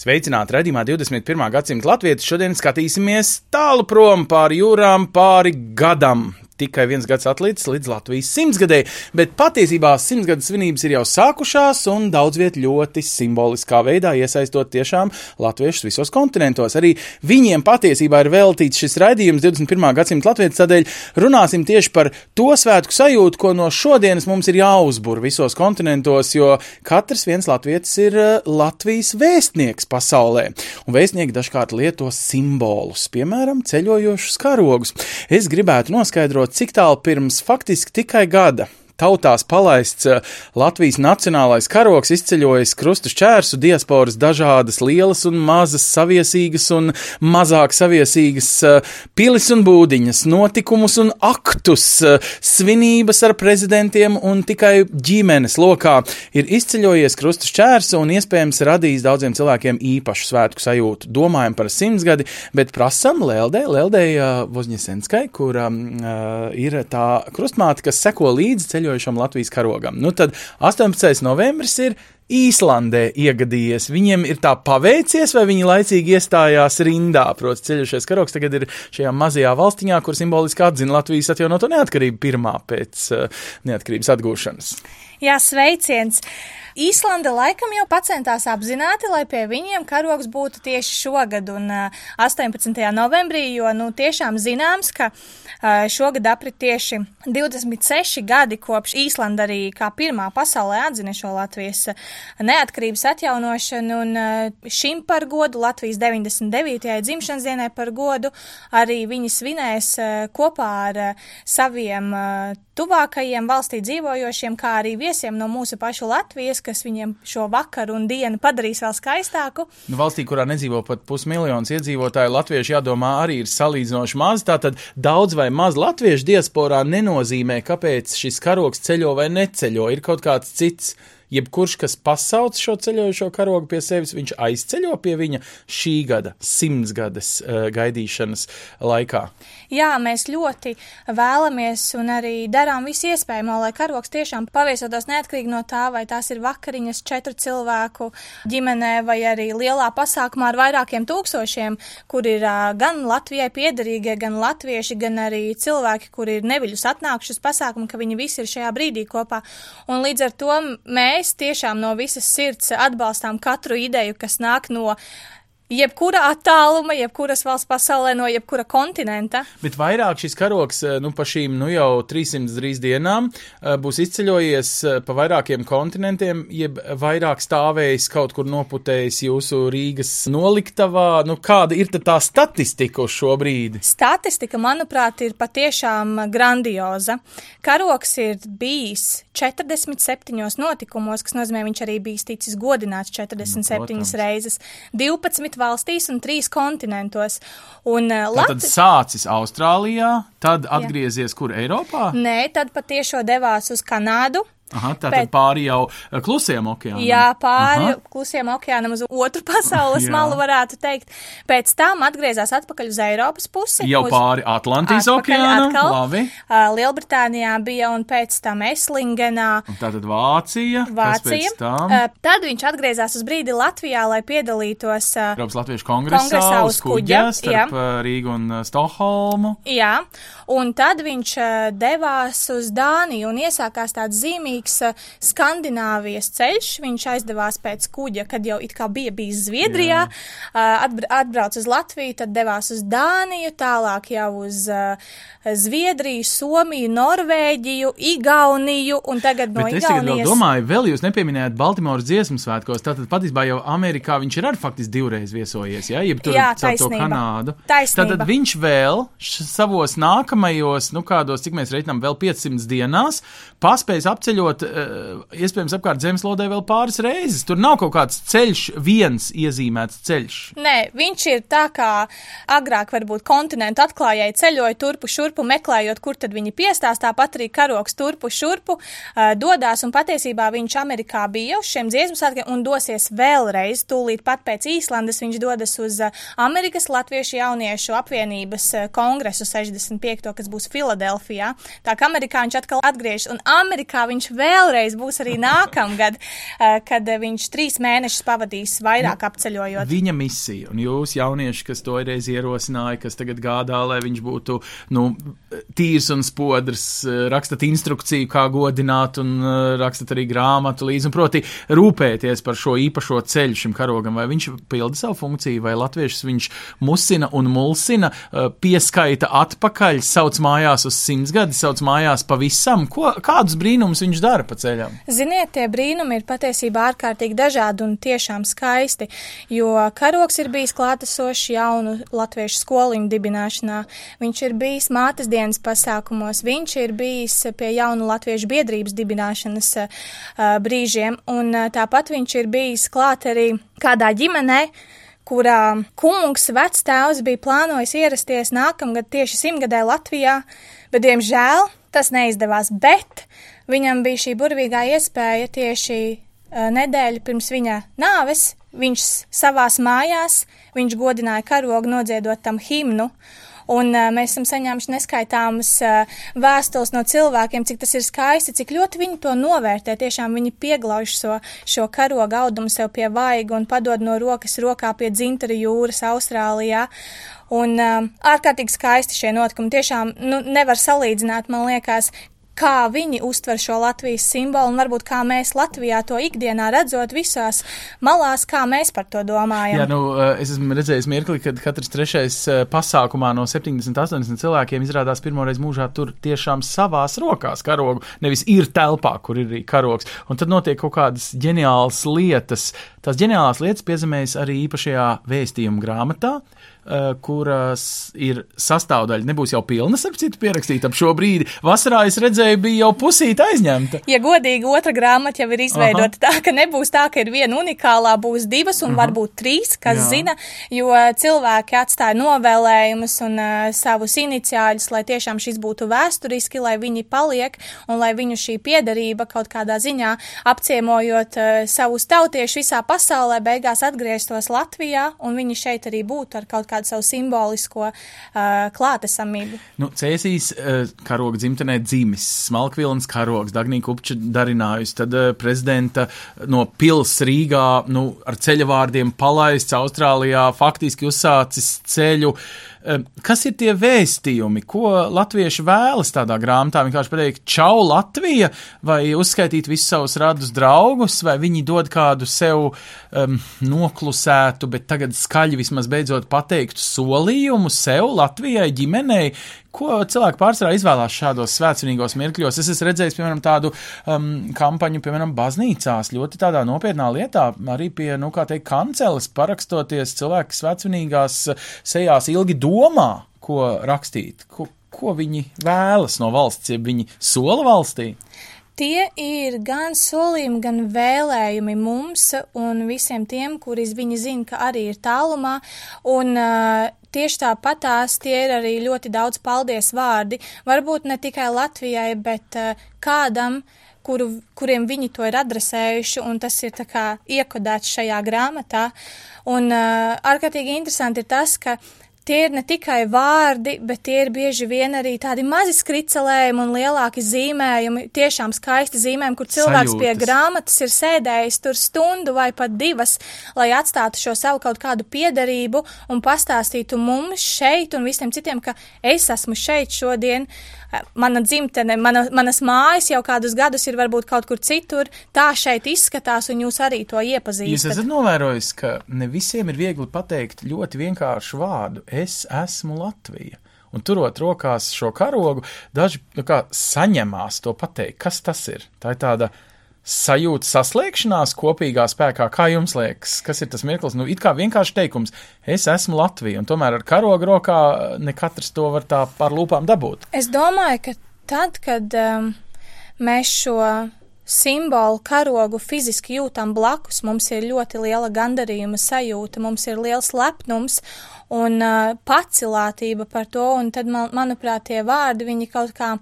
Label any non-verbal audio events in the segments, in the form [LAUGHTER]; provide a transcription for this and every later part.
Sveicināti redzamā 21. gadsimta latvieši. Šodien skatīsimies tālu prom pāri jūrām, pāri gadam. Tikai viens gads atlicis līdz Latvijas simtsgadēji, bet patiesībā simtsgades svinības ir jau sākušās un daudz viet ļoti simboliskā veidā iesaistot tiešām latviešus visos kontinentos. Arī viņiem patiesībā ir veltīts šis raidījums 21. gadsimta latviešu tādēļ runāsim tieši par to svētku sajūtu, ko no šodienas mums ir jāuzbur visos kontinentos, jo katrs viens latvietis ir eh, Latvijas vēstnieks pasaulē. Un vēstnieki dažkārt lieto simbolus, piemēram, ceļojošus karogus. Es gribētu noskaidrot, cik tālu pirms? Faktiski tikai gada tautās palaists eh, Latvijas nacionālais karoks izceļojas krustu šķērsu diasporas dažādas lielas un mazas saviesīgas un mazāk saviesīgas eh, pilis un būdiņas, notikumus un aktus, eh, svinības ar prezidentiem un tikai ģimenes lokā ir izceļojies krustu šķērsu un iespējams radījis daudziem cilvēkiem īpašu svētku sajūtu. Domājam par simtsgadi, bet prasam Leldē, Leldē Vozņesenskai, kura uh, ir tā krustmāte, kas seko līdzi ceļojušam Latvijas karogam. Nu tad 18. novembris ir Īslandē iegadījies. Viņiem ir tā paveicies, vai viņi laicīgi iestājās rindā. Protams, ceļošais karoks tagad ir šajā mazajā valstiņā, kur simboliski atzina Latvijas atjaunoto neatkarību pirmā pēc uh, neatkarības atgūšanas. Jā, sveiciens! Īslanda laikam jau centās apzināti, lai pie viņiem karogs būtu tieši šogad, un uh, 18. novembrī, jo nu, tiešām zināms, ka šogad aprit tieši 26 gadi kopš Īslanda arī kā pirmā pasaulē atzina šo Latvijas neatkarības atjaunošanu, un šim par godu, Latvijas 99. dzimšanas dienai par godu, arī viņi svinēs kopā ar saviem tuvākajiem valstī dzīvojošiem, kā arī viesiem no mūsu pašu Latvijas, kas viņiem šo vakaru un dienu padarīs vēl skaistāku. Nu, valstī, kurā nedzīvo pat pusmiljons iedzīvotāju, latvieši jādomā arī ir salīdzinoši maz. Tātad daudz vai maz latviešu diasporā nenozīmē, kāpēc šis karoks ceļo vai neceļo. Ir kaut kāds cits. Jebkurš, kas pasauc šo ceļojošo karogu pie sevis, viņš aizceļo pie viņa šī gada, simtsgades uh, gaidīšanas laikā. Jā, mēs ļoti vēlamies un arī darām visu iespējamo, lai karogs tiešām paviesotos neatkarīgi no tā, vai tās ir vakariņas četru cilvēku ģimenē vai arī lielā pasākumā ar vairākiem tūkstošiem, kur ir uh, gan Latvijai piederīgie, gan latvieši, gan arī cilvēki, kuri ir neviļus atnākuši uz pasākumu, ka viņi visi ir šajā brīdī kopā. Un līdz ar to mēs tiešām no visas sirds atbalstām katru ideju, kas nāk no jebkura attāluma, jebkuras valsts pasaulē, no jebkura kontinenta. Bet vairāk šis karoks nu, pa šīm nu, jau 300 drīz dienām būs izceļojies pa vairākiem kontinentiem, jeb vairāk stāvējis kaut kur noputējis jūsu Rīgas noliktavā. Nu, kāda ir tā statistika uz šo brīdi? Statistika, manuprāt, ir patiešām grandioza. Karoks ir bijis 47 notikumos, kas nozīmē, viņš arī bijis ticis godināts 47 nu, reizes. 12 valstīs un trīs kontinentos. Un, uh, Lat... Tad sācis Austrālijā, tad atgriezies kur Eiropā? Nē, tad patiešo devās uz Kanādu. Aha, tā tad pāri jau klusiem okeānam. Jā, pāri Aha. klusiem okeānam uz otru [LAUGHS] pasaules malu varētu teikt. Pēc tam atgriezās atpakaļ uz Eiropas pusi. Jau uz, pāri Atlantijas okeānam. Labi. Uh, Lielbritānijā bija un pēc tam Eslingenā. Un tātad Vācija. Vācija. Uh, tad viņš atgriezās uz brīdi Latvijā, lai piedalītos uh, Eiropas Latviešu kongresā, kongresā uz kuģa, starp jā. Rīgu un Stokholmu. Jā, un tad viņš uh, devās uz Dāniju un iesākās tāds zīmīgs zīmīgs Skandināvijas ceļš. Viņš aizdevās pēc kuģa, kad jau it kā bija bijis Zviedrijā, atbrauc uz Latviju, tad devās uz Dāniju, tālāk jau uz Zviedriju, Somiju, Norvēģiju, Igauniju un tagad no Bet Igaunijas. Es tagad domāju, vēl jūs nepieminējāt Baltimoras dziesmu svētkos, tātad patiesībā jau Amerikā viņš ir arī faktiski divreiz viesojies, ja? Jeb tur Jā, caur to Kanādu. Taisnība. Tātad viņš vēl savos nākamajos, nu kādos, cik mēs reiķinām, vēl 500 dienās paspējas apceļot ejot, eh, iespējams, apkārt zemeslodē vēl pāris reizes. Tur nav kaut kāds ceļš, viens iezīmēts ceļš. Nē, viņš ir tā kā agrāk varbūt kontinentu atklājēji ceļoja turpu šurpu, meklējot, kur tad viņi piestās, tāpat arī karoks turpu šurpu uh, dodās, un patiesībā viņš Amerikā bija uz šiem dziesmu svētkiem un dosies vēlreiz, tūlīt pat pēc Īslandes viņš dodas uz uh, Amerikas Latviešu jauniešu apvienības kongresu 65. kas būs Filadelfijā. Tā kā Amerikā viņš atkal atgriežas, un Amerikā viņš vēlreiz būs arī nākamgad, [LAUGHS] eh, kad viņš trīs mēnešus pavadīs vairāk apceļojot. Viņa misija, un jūs, jaunieši, kas to reiz ierosināja, kas tagad gādā, lai viņš būtu nu, tīrs un spodrs, eh, rakstat instrukciju, kā godināt, un eh, rakstat arī grāmatu līdzi, un proti rūpēties par šo īpašo ceļu šim karogam, vai viņš pilda savu funkciju, vai latviešus viņš musina un mulsina, pieskaita atpakaļ, sauc mājās uz simts gadi, sauc mājās pavisam. Ko, kādus brīnumus viņš dara pa ceļam? Ziniet, tie brīnumi ir patiesībā ārkārtīgi dažādi un tiešām skaisti, jo karoks ir bijis klātesošs jaunu latviešu skoliņu dibināšanā, viņš ir bijis mātes dienas pasākumos, viņš ir bijis pie jaunu latviešu biedrības dibināšanas uh, brīžiem, un uh, tāpat viņš ir bijis klāt arī kādā ģimenē, kurā kungs vectēvs bija plānojis ierasties nākamgad tieši simtgadē Latvijā, bet, diemžēl, tas neizdevās, bet viņam bija šī burvīgā iespēja tieši uh, nedēļu pirms viņa nāves, viņš savās mājās, viņš godināja karogu nodziedot tam himnu, Un uh, mēs esam saņēmuši neskaitāmas uh, vēstules no cilvēkiem, cik tas ir skaisti, cik ļoti viņi to novērtē. Tiešām viņi pieglauž šo, šo karoga audumu sev pie vaiga un padod no rokas rokā pie dzintara jūras Austrālijā. Un uh, ārkārtīgi skaisti šie notikumi. Tiešām nu, nevar salīdzināt, man liekas, kā viņi uztver šo Latvijas simbolu un varbūt kā mēs Latvijā to ikdienā redzot visās malās, kā mēs par to domājam. Jā, nu, eh, es esmu redzējis mirkli, kad katrs trešais eh, pasākumā no 70, 80 cilvēkiem izrādās pirmoreiz mūžā tur tiešām savās rokās karogu, nevis ir telpā, kur ir arī karogs. Un tad notiek kaut kādas ģeniālas lietas. Tās ģeniālās lietas piezemējas arī īpašajā vēstījuma grāmatā. Eh, kuras ir sastāvdaļa. Nebūs jau pilna, ap citu, pierakstīta ap šo brīdi. Vasarā es redzēju, bija jau pusīta aizņemta. Ja godīgi, otra grāmata jau ir izveidota Aha. tā, ka nebūs tā, ka ir viena unikālā, būs divas un Aha. varbūt trīs, kas Jā. zina, jo cilvēki atstāja novēlējumus un uh, savus iniciāļus, lai tiešām šis būtu vēsturiski, lai viņi paliek un lai viņu šī piederība kaut kādā ziņā apciemojot uh, savus tautiešus visā pasaulē, beigās atgrieztos Latvijā un viņi šeit arī būtu ar kaut kādu savu simbolisko uh, klātesamību. Nu, Cēsīs uh, karoga dzimtenē dzimis, Smalkvilns karogs, Dagnija Kupča darinājusi, tad uh, prezidenta no pils Rīgā, nu, ar ceļavārdiem palaists Austrālijā, faktiski uzsācis ceļu. Kas ir tie vēstījumi, ko latvieši vēlas tādā grāmatā? Vienkārši pateikt, čau Latvija, vai uzskaitīt visus savus radus draugus, vai viņi dod kādu sev um, noklusētu, bet tagad skaļi vismaz beidzot pateikt noteiktu solījumu sev, Latvijai, ģimenei, ko cilvēki pārsvarā izvēlās šādos svētceļīgos mirkļos. Es esmu redzējis, piemēram, tādu um, kampaņu, piemēram, baznīcās, ļoti tādā nopietnā lietā, arī pie, nu, kā teikt, kanceles parakstoties cilvēki svētceļīgās sejās ilgi domā, ko rakstīt, ko, ko viņi vēlas no valsts, ja viņi sola valstī. Tie ir gan solījumi, gan vēlējumi mums un visiem tiem, kuri viņi zina, ka arī ir tālumā. Un, uh, tieši tāpatās tie ir arī ļoti daudz paldies vārdi. Varbūt ne tikai Latvijai, bet uh, kādam, kuru, kuriem viņi to ir adresējuši, un tas ir kā iekodēts šajā grāmatā. Un uh, ārkārtīgi interesanti ir tas, ka tie ir ne tikai vārdi, bet tie ir bieži vien arī tādi mazi skricelējumi un lielāki zīmējumi, tiešām skaisti zīmējumi, kur cilvēks Sajūtas. pie grāmatas ir sēdējis tur stundu vai pat divas, lai atstātu šo savu kaut kādu piederību un pastāstītu mums šeit un visiem citiem, ka es esmu šeit šodien. Uh, mana dzimtene, mana, manas mājas jau kādus gadus ir varbūt kaut kur citur, tā šeit izskatās, un jūs arī to iepazīstat. Jūs esat novērojis, ka ne visiem ir viegli pateikt ļoti vienkāršu vārdu - es esmu Latvija. Un turot rokās šo karogu, daži nu, kā, saņemās to pateikt. Kas tas ir? Tā ir tāda sajūta saslēgšanās kopīgā spēkā. Kā jums liekas, kas ir tas mirklis? Nu, it kā vienkārši teikums, es esmu Latvija, un tomēr ar karogu rokā ne katrs to var tā pār lūpām dabūt. Es domāju, ka tad, kad um, mēs šo simbolu karogu fiziski jūtam blakus, mums ir ļoti liela gandarījuma sajūta, mums ir liels lepnums un uh, pacilātība par to, un tad, man, manuprāt, tie vārdi, viņi kaut kā,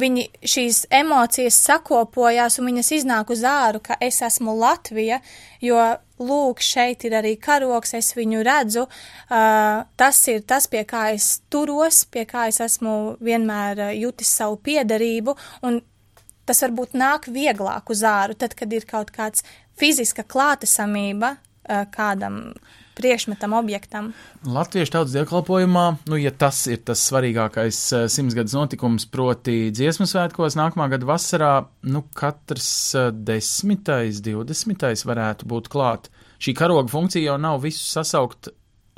viņi šīs emocijas sakopojās un viņas iznāk uz āru, ka es esmu Latvija, jo lūk, šeit ir arī karoks, es viņu redzu, uh, tas ir tas, pie kā es turos, pie kā es esmu vienmēr uh, jutis savu piederību, un tas varbūt nāk vieglāk uz āru, tad, kad ir kaut kāds fiziska klātesamība uh, kādam priekšmetam, objektam. Latviešu tautas dievkalpojumā, nu, ja tas ir tas svarīgākais uh, simtsgadus notikums, proti dziesmu svētkos nākamā gada vasarā, nu, katrs uh, desmitais, divdesmitais varētu būt klāt. Šī karoga funkcija jau nav visu sasaukt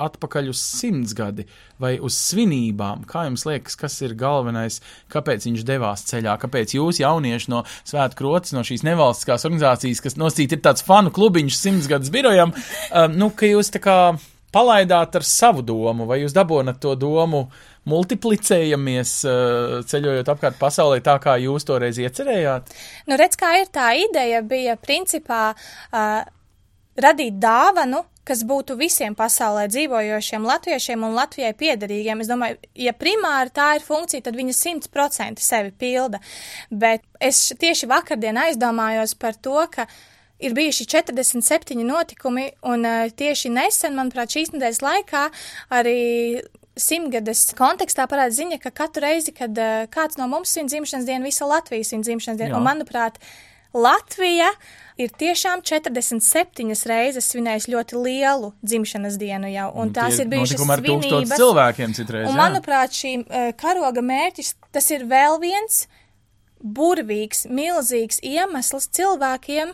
atpakaļ uz simtsgadi vai uz svinībām. Kā jums liekas, kas ir galvenais, kāpēc viņš devās ceļā, kāpēc jūs, jaunieši no Svētku rotas, no šīs nevalstiskās organizācijas, kas nosīt ir tāds fanu klubiņš simtsgadus birojam, um, nu, ka jūs tā kā palaidāt ar savu domu, vai jūs dabonat to domu multiplicējamies, uh, ceļojot apkārt pasaulē tā, kā jūs toreiz iecerējāt? Nu, redz, kā ir tā ideja, bija principā uh, radīt dāvanu, kas būtu visiem pasaulē dzīvojošiem latviešiem un Latvijai piederīgiem. Es domāju, ja primāri tā ir funkcija, tad viņa simt procenti sevi pilda. Bet es tieši vakardien aizdomājos par to, ka ir bijuši 47 notikumi, un uh, tieši nesen, manuprāt, šīs nedēļas laikā arī simtgades kontekstā parāda ziņa, ka katru reizi, kad uh, kāds no mums svin dzimšanas dienu, visa Latvija svin dzimšanas dienu, Jā. un manuprāt, Latvija ir tiešām 47 reizes svinējusi ļoti lielu dzimšanas dienu jau, un tās Tie ir bijušas ar svinības. cilvēkiem citreiz. Un, jā. manuprāt, šī uh, karoga mērķis, tas ir vēl viens burvīgs, milzīgs iemesls cilvēkiem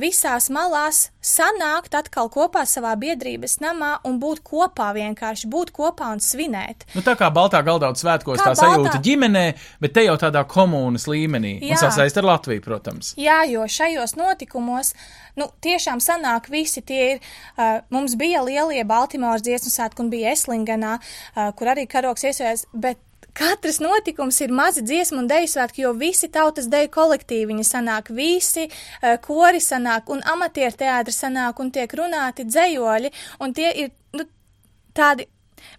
visās malās sanākt atkal kopā savā biedrības namā un būt kopā vienkārši, būt kopā un svinēt. Nu, tā kā Baltā galdā svētkos Kā tā sajūta Baltā- ģimenē, bet te jau tādā komunas līmenī. Un Jā. sasaist ar Latviju, protams. Jā, jo šajos notikumos, nu, tiešām sanāk visi tie ir, uh, mums bija lielie Baltimoras dziesmu svētki un bija Eslinganā, uh, kur arī karoks iesaistās, bet Katrs notikums ir mazi dziesmu un deju svētki, jo visi tautas deju kolektīvi viņi sanāk, visi uh, kori sanāk un amatieru teātri sanāk un tiek runāti dzējoļi, un tie ir nu, tādi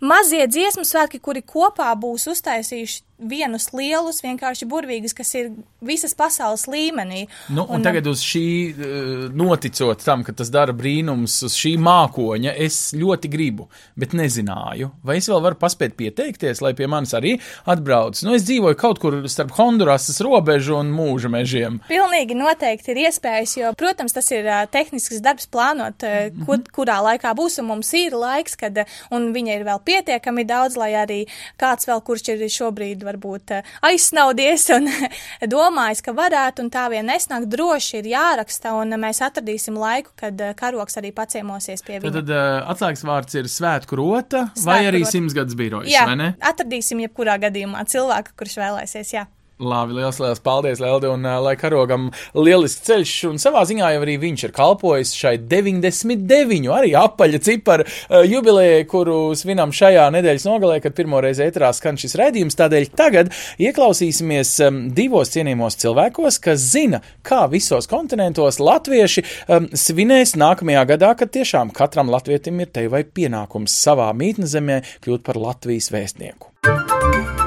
mazie dziesmu svētki, kuri kopā būs uztaisījuši vienus lielus, vienkārši burvīgus, kas ir visas pasaules līmenī. Nu, un, un tagad uz šī, eh, noticot tam, ka tas dara brīnums, uz šī mākoņa, es ļoti gribu, bet nezināju, vai es vēl varu paspēt pieteikties, lai pie manis arī atbrauc. Nu, es dzīvoju kaut kur starp Hondurasas robežu un mūža mežiem. Pilnīgi noteikti ir iespējas, jo, protams, tas ir uh, tehnisks darbs plānot, uh, kur, kurā laikā būs, un mums ir laiks, kad, uh, un viņa ir vēl pietiekami daudz, lai arī kāds vēl, kurš ir šobrīd varbūt uh, aizsnaudies un [LAUGHS] domājis, ka varētu, un tā vien nesnāk, droši ir jāraksta, un mēs atradīsim laiku, kad uh, karoks arī paciemosies pie Tad, viņa. tad uh, atslēgas vārds ir svētku rota vai Svētku arī rota. simtsgadus birojas, Jā, vai ne? atradīsim jebkurā gadījumā cilvēku, kurš vēlēsies, jā. Labi, liels, liels paldies, Lelde, un lai karogam lielisks ceļš, un savā ziņā jau arī viņš ir kalpojis šai 99, arī apaļa cipara uh, jubilejai, kuru svinam šajā nedēļas nogalē, kad pirmoreiz ēterā skan šis raidījums. Tādēļ tagad ieklausīsimies um, divos cienījumos cilvēkos, kas zina, kā visos kontinentos latvieši um, svinēs nākamajā gadā, kad tiešām katram latvietim ir te vai pienākums savā mītnes zemē kļūt par Latvijas vēstnieku. Tie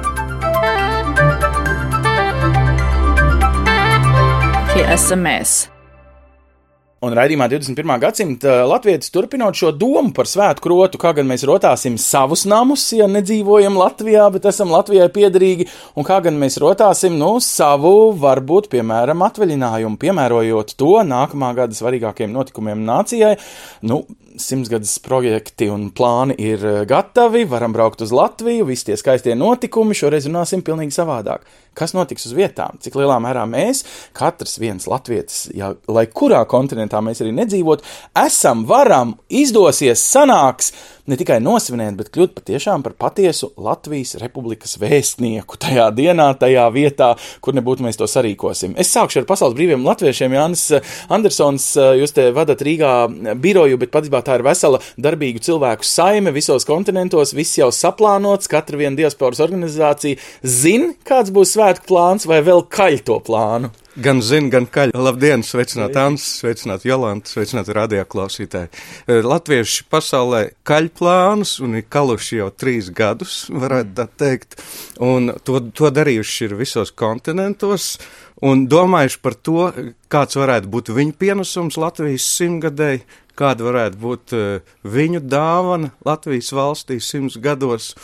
esam mēs. Un raidījumā 21. gadsimta latvietis turpinot šo domu par svētku rotu, kā gan mēs rotāsim savus namus, ja nedzīvojam Latvijā, bet esam Latvijai piederīgi, un kā gan mēs rotāsim, nu, savu, varbūt, piemēram, atvaļinājumu, piemērojot to nākamā gada svarīgākiem notikumiem nācijai. Nu, simtsgadus projekti un plāni ir eh, gatavi, varam braukt uz Latviju, visi tie skaistie notikumi, šoreiz runāsim pilnīgi savādāk. Kas notiks uz vietām? Cik lielā mērā mēs, katrs viens latvietis, ja, lai kurā kontinentā mēs arī nedzīvot, esam, varam, izdosies, sanāks ne tikai nosvinēt, bet kļūt patiešām par patiesu Latvijas republikas vēstnieku tajā dienā, tajā vietā, kur nebūtu mēs to sarīkosim. Es sākšu ar pasaules brīviem latviešiem. Jānis eh, Andersons, eh, jūs te vadat Rīgā biroju, bet patiesībā tā ir vesela darbīgu cilvēku saime visos kontinentos, viss jau saplānots, katra viena diasporas organizācija zina, kāds būs svētku plāns vai vēl kaļ to plānu. Gan zina, gan kaļ. Labdien, sveicināt Ants, sveicināt Jolantu, sveicināt radio klausītāji. Eh, Latvieši pasaulē kaļ plānus un ir kaluši jau trīs gadus, varētu tā teikt, un to, to darījuši ir visos kontinentos. Un domājuši par to, kāds varētu būt viņu pienesums Latvijas simtgadēji, kāda varētu būt uh, viņu dāvana Latvijas valstī simts gados.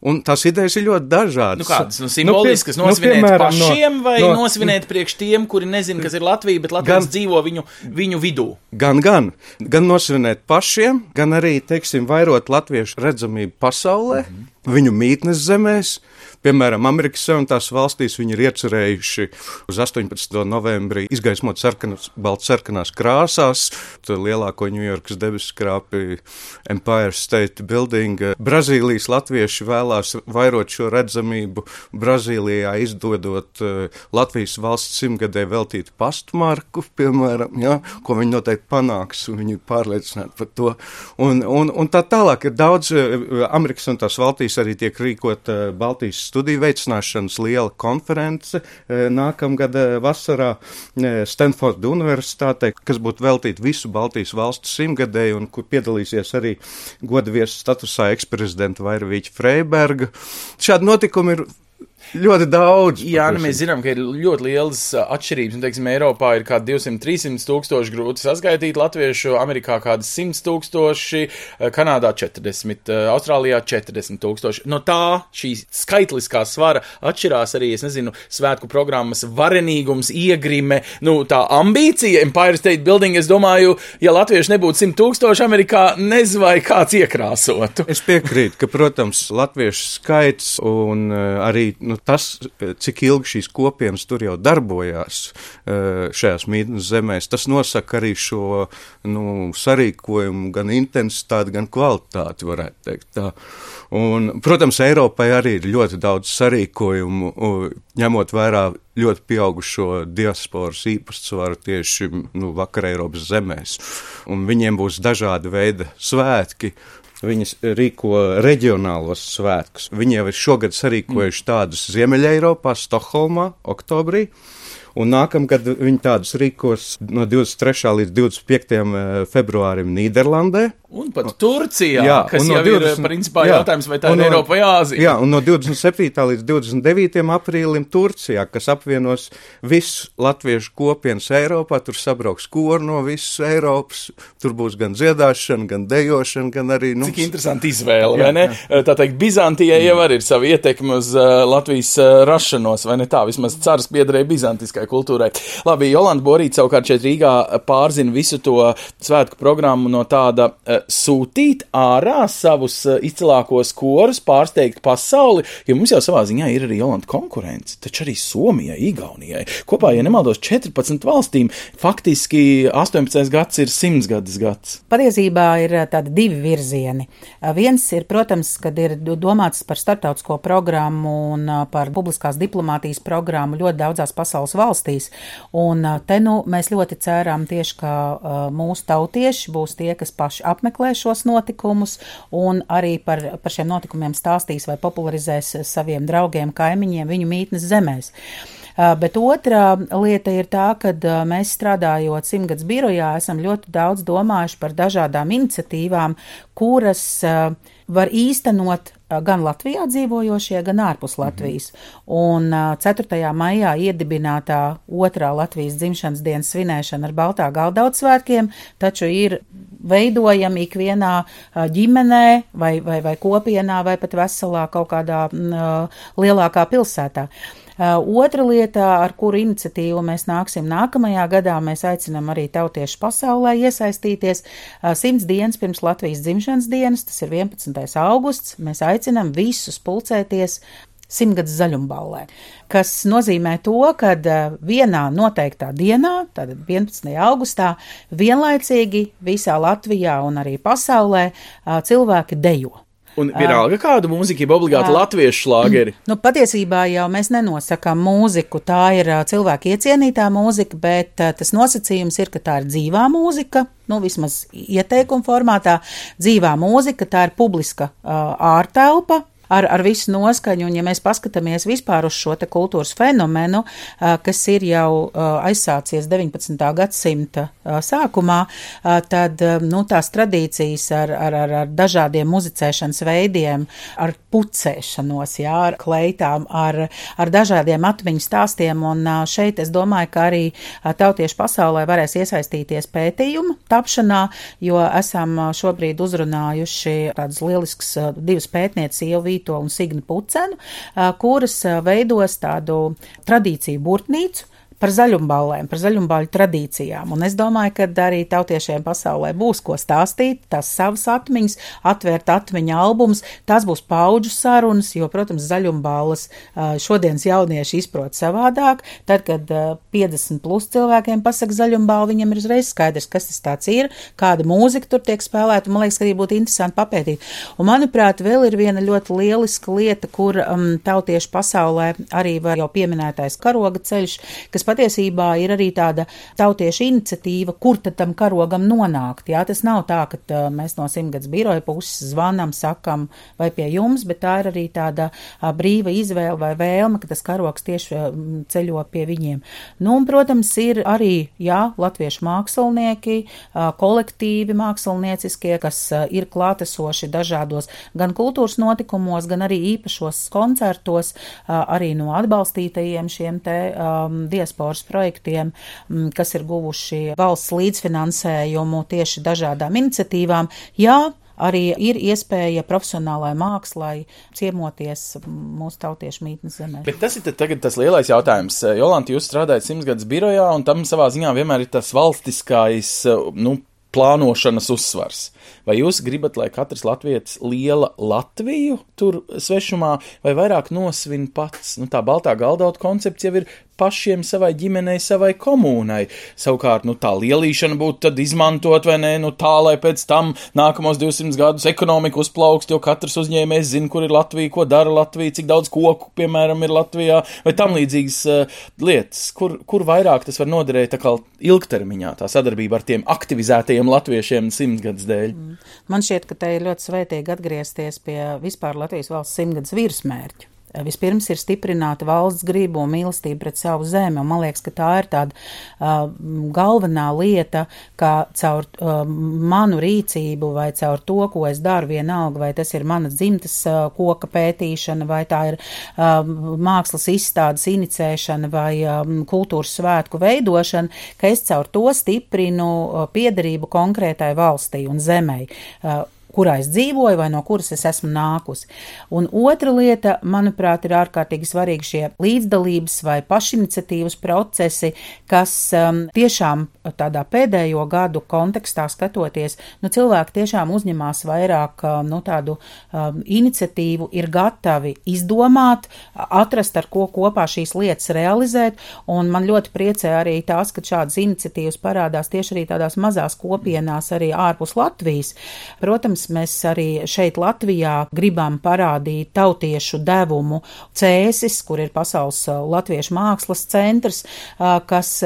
Un tās idejas ir ļoti dažādas. Nu, kādas nu, simboliskas, nu, nosvinēt nu, piemēram, pašiem vai no, nosvinēt priekš tiem, kuri nezina, kas ir Latvija, bet Latvijas gan, dzīvo viņu, viņu vidū? Gan, gan. Gan nosvinēt pašiem, gan arī, teiksim, vairot latviešu redzamību pasaulē, mm -hmm. viņu mītnes zemēs. Piemēram, Amerikas Savienotās valstīs viņi ir iecerējuši uz 18. novembrī izgaismot sarkanas, baltsarkanās krāsās lielāko Ņujorkas debesu krāpi Empire State Building. Brazīlijas latvieši vēlās vairot šo redzamību. Brazīlijā izdodot uh, Latvijas valsts simtgadē veltītu pastmarku, piemēram, ja, ko viņi noteikti panāks, un viņi ir pārliecināti par to. Un, un, un tā tālāk ir daudz, uh, Amerikas un tās valstīs arī tiek rīkot uh, Baltijas studiju veicināšanas liela konference nākamgad e, vasarā Stanforda Universitātē, kas būtu veltīta visu Baltijas valstu simtgadēju un kur piedalīsies arī goda viesu statusā eksprezidenta Vairvīķa Freiberga. Šādi notikumi ir Ļoti daudz. Jā, nu, mēs zinām, ka ir ļoti lielas atšķirības. Un, teiksim, Eiropā ir kaut kādi 200-300 tūkstoši grūti saskaitīt latviešu, Amerikā kādi 100 tūkstoši, Kanādā 40, Austrālijā 40 tūkstoši. No tā šī skaitliskā svara atšķirās arī, es nezinu, svētku programmas varenīgums, iegrime, nu, tā ambīcija, Empire State Building. Es domāju, ja latvieši nebūtu 100 tūkstoši Amerikā, nezinu, vai kāds iekrāsotu. Es piekrītu, ka, protams, latviešu skaits un uh, arī nu, tas, cik ilgi šīs kopienas tur jau darbojās eh, šajās mītnes zemēs, tas nosaka arī šo nu, sarīkojumu, gan intensitāti, gan kvalitāti, varētu teikt tā. Un, protams, Eiropai arī ir ļoti daudz sarīkojumu, ņemot vērā ļoti pieaugušo diasporas īpatsvaru tieši nu, vakar Eiropas zemēs. Un viņiem būs dažādi veidi svētki, Viņas rīko reģionālos svētkus. Viņi jau ir šogad sarīkojuši tādus Ziemeļā, Stokholmā, oktobrī. Un nākamgad viņi tādus rīkos no 23. līdz 25. Eh, februārim Nīderlandē. Un pat Turcijā, jā, kas no jau 20, ir principā jā, jautājums, vai tā ir no, Eiropa vai Āzija. Jā, un no 27. līdz 29. aprīlim Turcijā, kas apvienos visu latviešu kopienas Eiropā, tur sabrauks koru no visas Eiropas, tur būs gan dziedāšana, gan dejošana, gan arī. Nu, Cik interesanti izvēle, jā, vai ne? Jā. Tā teikt, Bizantijai jau arī ir savi ietekmi uz uh, Latvijas uh, rašanos, vai ne tā? Vismaz cars piederēja bizantiskai kultūrai. Labi, Jolanda Borīt savukārt šeit Rīgā pārzina visu to svētku programmu no tāda. Uh, sūtīt ārā savus uh, izcilākos korus, pārsteigt pasauli, jo mums jau savā ziņā ir arī Jolanta konkurence, taču arī Somijai, Igaunijai. Kopā, ja nemaldos, 14 valstīm faktiski 18. gads ir 100 gadus gads. Patiesībā ir uh, tādi divi virzieni. Uh, viens ir, protams, kad ir domāts par startautisko programmu un par publiskās diplomātijas programmu ļoti daudzās pasaules valstīs. Un te nu mēs ļoti cerām tieši, ka mūsu tautieši būs tie, kas paši apmeklē apmeklē šos notikumus un arī par, par šiem notikumiem stāstīs vai popularizēs saviem draugiem, kaimiņiem viņu mītnes zemēs. Bet otrā lieta ir tā, ka mēs strādājot simtgadus birojā, esam ļoti daudz domājuši par dažādām iniciatīvām, kuras var īstenot gan Latvijā dzīvojošie, gan ārpus mhm. Latvijas. Un 4. maijā iedibinātā otrā Latvijas dzimšanas dienas svinēšana ar Baltā galdauts svētkiem, taču ir veidojami ikvienā ģimenē vai, vai, vai kopienā vai pat veselā kaut kādā lielākā pilsētā. Otra lieta, ar kuru iniciatīvu mēs nāksim nākamajā gadā, mēs aicinam arī tautiešu pasaulē iesaistīties. Simts dienas pirms Latvijas dzimšanas dienas, tas ir 11. augusts, mēs aicinam visus pulcēties simtgadus zaļumballē, kas nozīmē to, ka vienā noteiktā dienā, tātad 11. augustā, vienlaicīgi visā Latvijā un arī pasaulē cilvēki dejo. Un vienalga kādu mūziku, jau obligāti latviešu šlāgeri. Nu, patiesībā jau mēs nenosakām mūziku, tā ir cilvēka iecienītā mūzika, bet tas nosacījums ir, ka tā ir dzīvā mūzika, nu, vismaz ieteikuma formātā, dzīvā mūzika, tā ir publiska ārtelpa, ar, ar visu noskaņu, un ja mēs paskatāmies vispār uz šo te kultūras fenomenu, kas ir jau aizsācies 19. gadsimta sākumā, tad, nu, tās tradīcijas ar, ar, ar, ar dažādiem muzicēšanas veidiem, ar pucēšanos, jā, ar kleitām, ar, ar dažādiem atmiņu stāstiem, un šeit es domāju, ka arī tautiešu pasaulē varēs iesaistīties pētījumu tapšanā, jo esam šobrīd uzrunājuši tādas lielisks divas pētnieces, Ievīto un Signu Pucenu, kuras veidos tādu tradīciju burtnīcu, par zaļumballēm, par zaļumbāļu tradīcijām. Un es domāju, ka arī tautiešiem pasaulē būs ko stāstīt, tās savas atmiņas, atvērt atmiņu albums, tās būs paudžu sarunas, jo, protams, zaļumbālas šodienas jaunieši izprot savādāk. Tad, kad 50 plus cilvēkiem pasaka zaļumbālu, viņiem ir uzreiz skaidrs, kas tas tāds ir, kāda mūzika tur tiek spēlēta. Man liekas, ka arī būtu interesanti papētīt. Un, manuprāt, vēl ir viena ļoti lieliska lieta, kur um, tautiešu pasaulē arī var jau pieminētais karoga ceļš, kas patiesībā ir arī tāda tautiešu iniciatīva, kur tad tam karogam nonākt. Jā, tas nav tā, ka tā, mēs no simtgadus biroja puses zvanam, sakam, vai pie jums, bet tā ir arī tāda a, brīva izvēle vai vēlme, ka tas karogs tieši a, ceļo pie viņiem. Nu, un, protams, ir arī, jā, latviešu mākslinieki, kolektīvi mākslinieciskie, kas ir klātesoši dažādos gan kultūras notikumos, gan arī īpašos koncertos, arī no atbalstītajiem šiem te um, diasporas diasporas projektiem, mm, kas ir guvuši valsts līdzfinansējumu tieši dažādām iniciatīvām. Jā, arī ir iespēja profesionālai mākslai ciemoties mūsu tautiešu mītnes zemē. Bet tas ir tagad tas lielais jautājums. Jolanta, jūs strādājat simtgadus birojā, un tam savā ziņā vienmēr ir tas valstiskais, nu, plānošanas uzsvars. Vai jūs gribat, lai katrs latvietis liela Latviju tur svešumā, vai vairāk nosvin pats? Nu, tā baltā galdauta koncepts jau ir pašiem savai ģimenei, savai komunai. Savukārt, nu, tā lielīšana būtu tad izmantot vai nē, nu, tā, lai pēc tam nākamos 200 gadus ekonomika uzplaukst, jo katrs uzņēmējs zina, kur ir Latvija, ko dara Latvija, cik daudz koku, piemēram, ir Latvijā, vai tam līdzīgas uh, lietas, kur, kur vairāk tas var noderēt tā kā ilgtermiņā, tā sadarbība ar tiem aktivizētajiem latviešiem simtgadus dēļ. Mm. Man šķiet, ka te ir ļoti svētīgi atgriezties pie vispār Latvijas valsts simtgadus virsmērķu. Vispirms ir stiprināta valsts griba un mīlestība pret savu zemi, un man liekas, ka tā ir tāda uh, galvenā lieta, ka caur uh, manu rīcību vai caur to, ko es daru, vienalga, vai tas ir mana dzimtas uh, koka pētīšana, vai tā ir uh, mākslas izstādes inicēšana vai um, kultūras svētku veidošana, ka es caur to stiprinu uh, piederību konkrētai valstī un zemei. Uh, kurā es dzīvoju vai no kuras es esmu nākusi. Un otra lieta, manuprāt, ir ārkārtīgi svarīgi šie līdzdalības vai pašiniciatīvas procesi, kas um, tiešām tādā pēdējo gadu kontekstā skatoties, nu, cilvēki tiešām uzņemās vairāk um, nu, tādu um, iniciatīvu, ir gatavi izdomāt, atrast, ar ko kopā šīs lietas realizēt, un man ļoti priecē arī tās, ka šādas iniciatīvas parādās tieši arī tādās mazās kopienās arī ārpus Latvijas. Protams, Protams, mēs arī šeit Latvijā gribam parādīt tautiešu devumu Cēsis, kur ir pasaules latviešu mākslas centrs, kas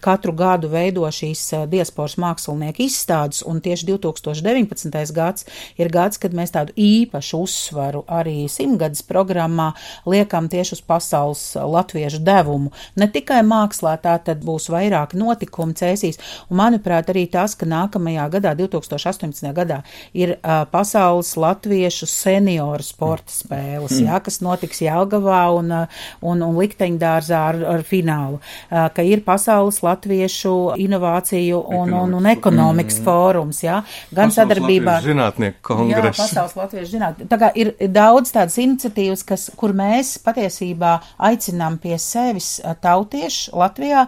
katru gadu veido šīs diasporas mākslinieku izstādes, un tieši 2019. gads ir gads, kad mēs tādu īpašu uzsvaru arī simtgades programmā liekam tieši uz pasaules latviešu devumu. Ne tikai mākslā, tā tad būs vairāk notikumu cēsīs, un manuprāt arī tas, ka nākamajā gadā, 2018. gadā, ir uh, pasaules latviešu senioru sporta spēles, mm. jā, kas notiks Jelgavā un, un, un Likteņdārzā ar, ar finālu, uh, ka ir pasaules latviešu inovāciju un, un, un ekonomikas mm. fórums, jā, gan pasaules sadarbībā. Zinātnieku kongress. Jā, pasaules latviešu zinātnieku. Tā kā ir daudz tādas iniciatīvas, kas, kur mēs patiesībā aicinām pie sevis tautiešu Latvijā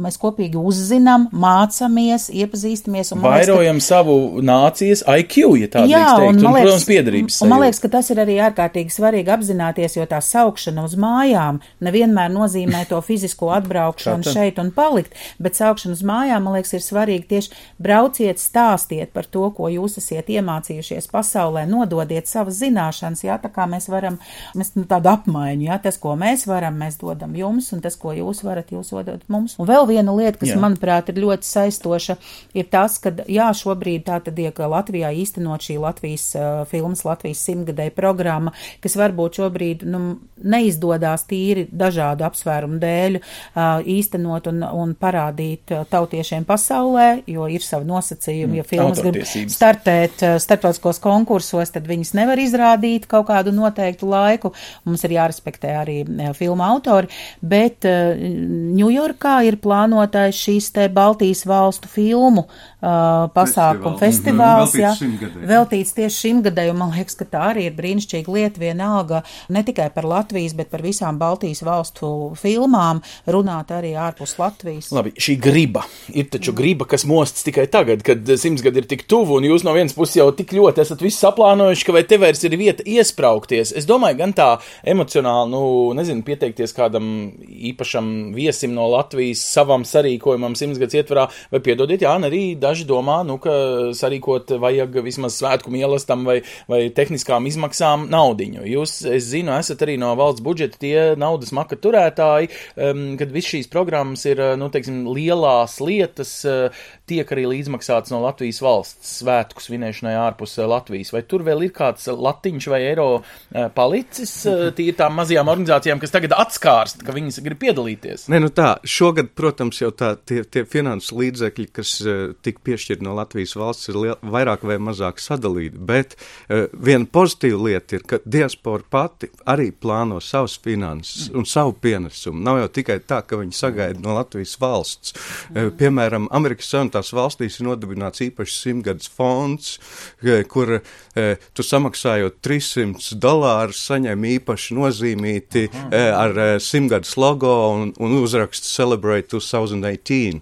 Mēs kopīgi uzzinām, mācāmies, iepazīstamies un vairojam ka... savu nācijas IQ, ja tā jā, teikt, un, un, liekas, protams, piedarības. Un man liekas, ka tas ir arī ārkārtīgi svarīgi apzināties, jo tā saukšana uz mājām nevienmēr nozīmē to fizisko atbraukšanu šeit un palikt, bet saukšana uz mājām, man liekas, ir svarīgi tieši brauciet, stāstiet par to, ko jūs esat iemācījušies pasaulē, nododiet savas zināšanas, jā, tā kā mēs varam, mēs nu, tādu apmaiņu, jā, tas, ko mēs varam, mēs dodam jums, un tas, ko jūs varat, jūs dodot mums. Un vēl vēl viena lieta, kas, Jā. manuprāt, ir ļoti saistoša, ir tas, ka, jā, šobrīd tā tad tiek Latvijā īstenot šī Latvijas uh, filmas, Latvijas simtgadēja programma, kas varbūt šobrīd, nu, neizdodas tīri dažādu apsvērumu dēļ uh, īstenot un, un parādīt uh, tautiešiem pasaulē, jo ir savi nosacījumi, ja filmas grib startēt uh, starptautiskos konkursos, tad viņas nevar izrādīt kaut kādu noteiktu laiku. Mums ir jārespektē arī uh, filmu autori, bet uh, Ņujorkā ir plānotais šīs te Baltijas valstu filmu uh, pasākumu festivāls, Mhm. jā, Veltīts šimtgadēji. veltīts tieši šim gadai, un man liekas, ka tā arī ir brīnišķīga lieta vienalga ne tikai par Latvijas, bet par visām Baltijas valstu filmām runāt arī ārpus Latvijas. Labi, šī griba ir taču griba, kas mostas tikai tagad, kad simts gadi ir tik tuvu, un jūs no vienas puses jau tik ļoti esat visu saplānojuši, ka vai te vairs ir vieta iesprāgties. Es domāju, gan tā emocionāli, nu, nezinu, pieteikties kādam īpašam viesim no Latvijas savam sarīkojumam simts gadus ietvarā, vai piedodiet, jā, arī daži domā, nu, ka sarīkot vajag vismaz svētku mīlestam vai, vai tehniskām izmaksām naudiņu. Jūs, es zinu, esat arī no valsts budžeta tie naudas maka turētāji, um, kad viss šīs programmas ir, nu, teiksim, lielās lietas, tiek arī līdzmaksāts no Latvijas valsts svētku svinēšanai ārpus uh, Latvijas. Vai tur vēl ir kāds latiņš vai eiro uh, palicis tīri tām mazajām organizācijām, kas tagad atskārst, ka viņas grib piedalīties? Nē, nu tā, šogad, protams, jau tā, tie, tie finanses līdzekļi, kas tika piešķirti no Latvijas valsts, ir liel, vairāk vai mazāk sadalīti. Bet uh, viena pozitīva lieta ir, ka diaspora pati arī plāno savus finanses un savu pienesumu. Nav jau tikai tā, ka viņi sagaida no Latvijas valsts. Uh, piemēram, Amerikas Savienotās valstīs ir nodibināts īpašs simtgadus fonds, uh, kur uh, tu samaksājot 300 dolārus saņem īpaši nozīmīti uh, ar uh, simtgadus logo un, un uzrakstu Celebrate 2018.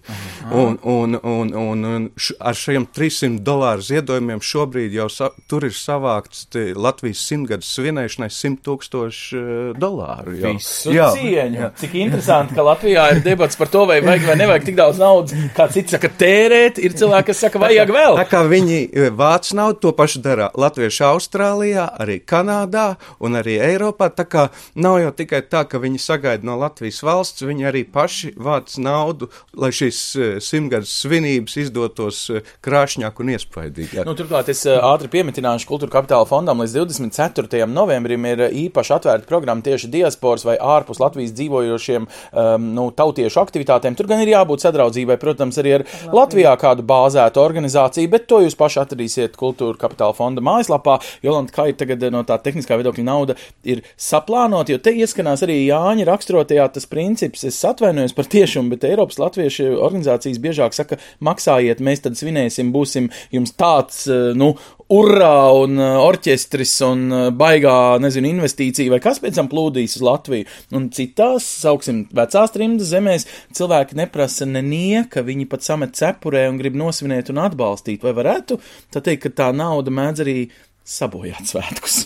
Un, un, un, un, un š, ar šiem 300 dolāru ziedojumiem šobrīd jau sa, tur ir savākts Latvijas simtgadus svinēšanai 100 tūkstoši dolāru. jau. Visu jā, cieņu. Jā. Cik interesanti, ka Latvijā ir debats par to, vai vajag vai nevajag tik daudz naudas. Kā cits saka, tērēt, ir cilvēki, kas saka, vajag vēl. Tā kā viņi e, vāc naudu, to pašu dara Latvieši Austrālijā, arī Kanādā un arī Eiropā. Tā kā nav jau tikai tā, ka viņi sagaida no Latvijas valsts, viņi arī paši vāc naudu, lai šīs e, simtgadus svinības izdotos e, krāšņāk un iespaidīgāk. Nu, turklāt es ātri piemetināšu Kultūra Kapitāla fondam līdz 24. novembrim ir īpaši atvērta programma tieši diasporas vai ārpus Latvijas dzīvojošiem um, nu, tautiešu aktivitātēm. Tur gan ir jābūt sadraudzībai, protams, arī ar Latvijā, Latvijā kādu bāzētu organizāciju, bet to jūs paši atradīsiet Kultūra Kapitāla fonda mājaslapā. Jolanta, kā ir tagad no tā tehniskā viedokļa nauda ir saplānota, jo te ieskanās arī Jāņa raksturotajā tas princips. Es atvainojos par tiešumu, bet Eiropas latviešu organizācijas biežāk saka, maksājiet, mēs tad svinēsim, būsim jums tāds, eh, nu, urā un uh, orķestris un baigā, nezinu, investīcija vai kas pēc tam plūdīs uz Latviju. Un citās, sauksim, vecās trimdas zemēs cilvēki neprasa nenieka, viņi pat samet cepurē un grib nosvinēt un atbalstīt. Vai varētu teikt, ka tā nauda mēdz arī sabojāt svētkus?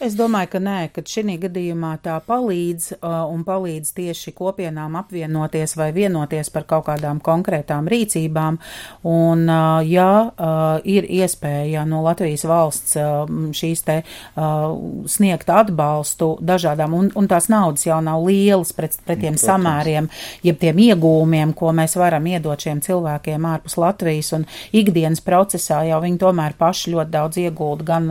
Es domāju, ka nē, ka šī gadījumā tā palīdz uh, un palīdz tieši kopienām apvienoties vai vienoties par kaut kādām konkrētām rīcībām. Un, uh, ja uh, ir iespēja no Latvijas valsts uh, šīs te uh, sniegt atbalstu dažādām, un, un tās naudas jau nav lielas pret, pret tiem Protams. samēriem, jeb tiem iegūmiem, ko mēs varam iedot šiem cilvēkiem ārpus Latvijas, un ikdienas procesā jau viņi tomēr paši ļoti daudz iegulda gan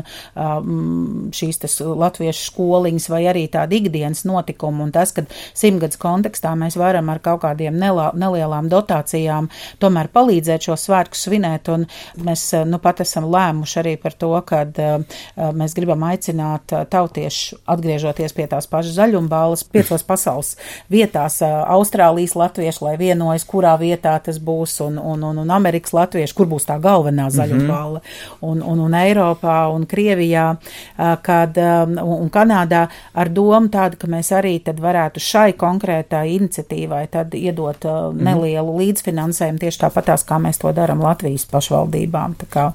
šīs tas latviešu skoliņas vai arī tāda ikdienas notikuma, un tas, ka simtgadus kontekstā mēs varam ar kaut kādiem nelā, nelielām dotācijām tomēr palīdzēt šo svētku svinēt, un mēs nu pat esam lēmuši arī par to, ka uh, mēs gribam aicināt tautiešu atgriežoties pie tās pašas zaļumbālas piecos pasaules vietās Austrālijas latviešu, lai vienojas, kurā vietā tas būs, un, un, un, un Amerikas latviešu, kur būs tā galvenā zaļumbāla, mm -hmm. un, un, un Eiropā un Krievijā, uh, kad, un Kanādā ar domu tādu, ka mēs arī tad varētu šai konkrētai iniciatīvai tad iedot -hmm. nelielu līdzfinansējumu tieši tāpatās, kā mēs to darām Latvijas pašvaldībām. Tā kā,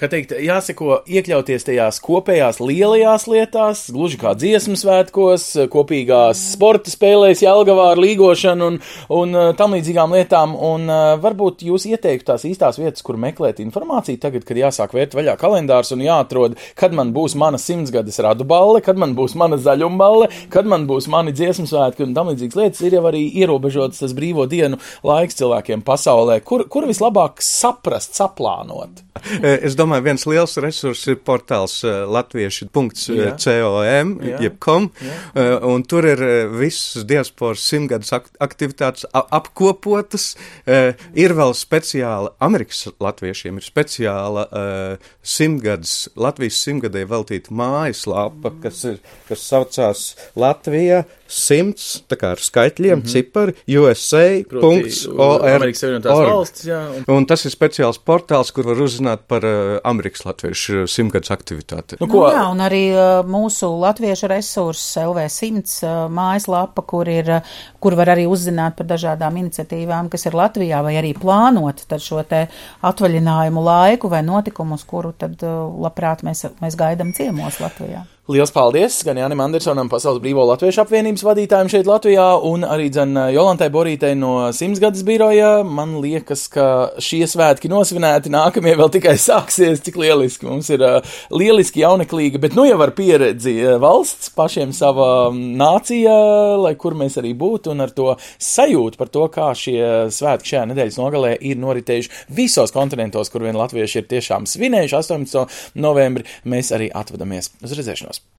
kā teikt, jāseko iekļauties tajās kopējās lielajās lietās, gluži kā dziesmu svētkos, kopīgās sporta spēlēs, Jelgavā ar līgošanu un, un tam līdzīgām lietām, un varbūt jūs ieteiktu tās īstās vietas, kur meklēt informāciju tagad, kad jāsāk vērt vaļā kalendārs un jāatrod kad man būs mana simtsgades radu balle, kad man būs mana zaļuma balle, kad man būs mani dziesmu svētki un tam līdzīgas lietas. Ir jau arī ierobežots tas brīvo dienu laiks cilvēkiem pasaulē. Kur, kur vislabāk saprast, saplānot? [LAUGHS] Es domāju, viens liels resurs ir portāls eh, latvieši.com, Jā. jeb kom, eh, un tur ir eh, visas diasporas simtgadus ak- aktivitātes apkopotas. Eh, Ir vēl speciāla, Amerikas latviešiem ir speciāla eh, simtgadus, Latvijas simtgadē veltīta mājaslapa, kas ir, kas saucās Latvija simts, tā kā ar skaitļiem, mm -hmm. cipari, USA.org. Amerikas Savienotās valstis, jā. Un, tas ir speciāls portāls, kur var uzzināt par uh, Amerikas latviešu simtgadus aktivitāti. nu, Nu, ko, jā, un arī uh, mūsu latviešu resurss LV100 uh, mājaslapa, kur, ir, uh, kur var arī uzzināt par dažādām iniciatīvām, kas ir Latvijā, vai arī plānot tad šo te atvaļinājumu laiku vai notikumus, kuru tad uh, labprāt mēs, mēs gaidām ciemos Latvijā. Liels paldies gan Jānim Andersonam, Pasaules Brīvo Latviešu apvienības vadītājiem šeit Latvijā, un arī dzen Jolantai Borītei no Simtsgadas biroja. Man liekas, ka šie svētki nosvinēti, nākamie vēl tikai [LAUGHS] sāksies, cik lieliski. Mums ir uh, lieliski jauneklīga, bet nu jau ar pieredzi uh, valsts, pašiem sava mm, nācija, lai kur mēs arī būtu, un ar to sajūtu par to, kā šie svētki šajā nedēļas nogalē ir noritējuši visos kontinentos, kur vien latvieši ir tiešām svinējuši 18. novembri, mēs arī atvadamies uz redzēšanos.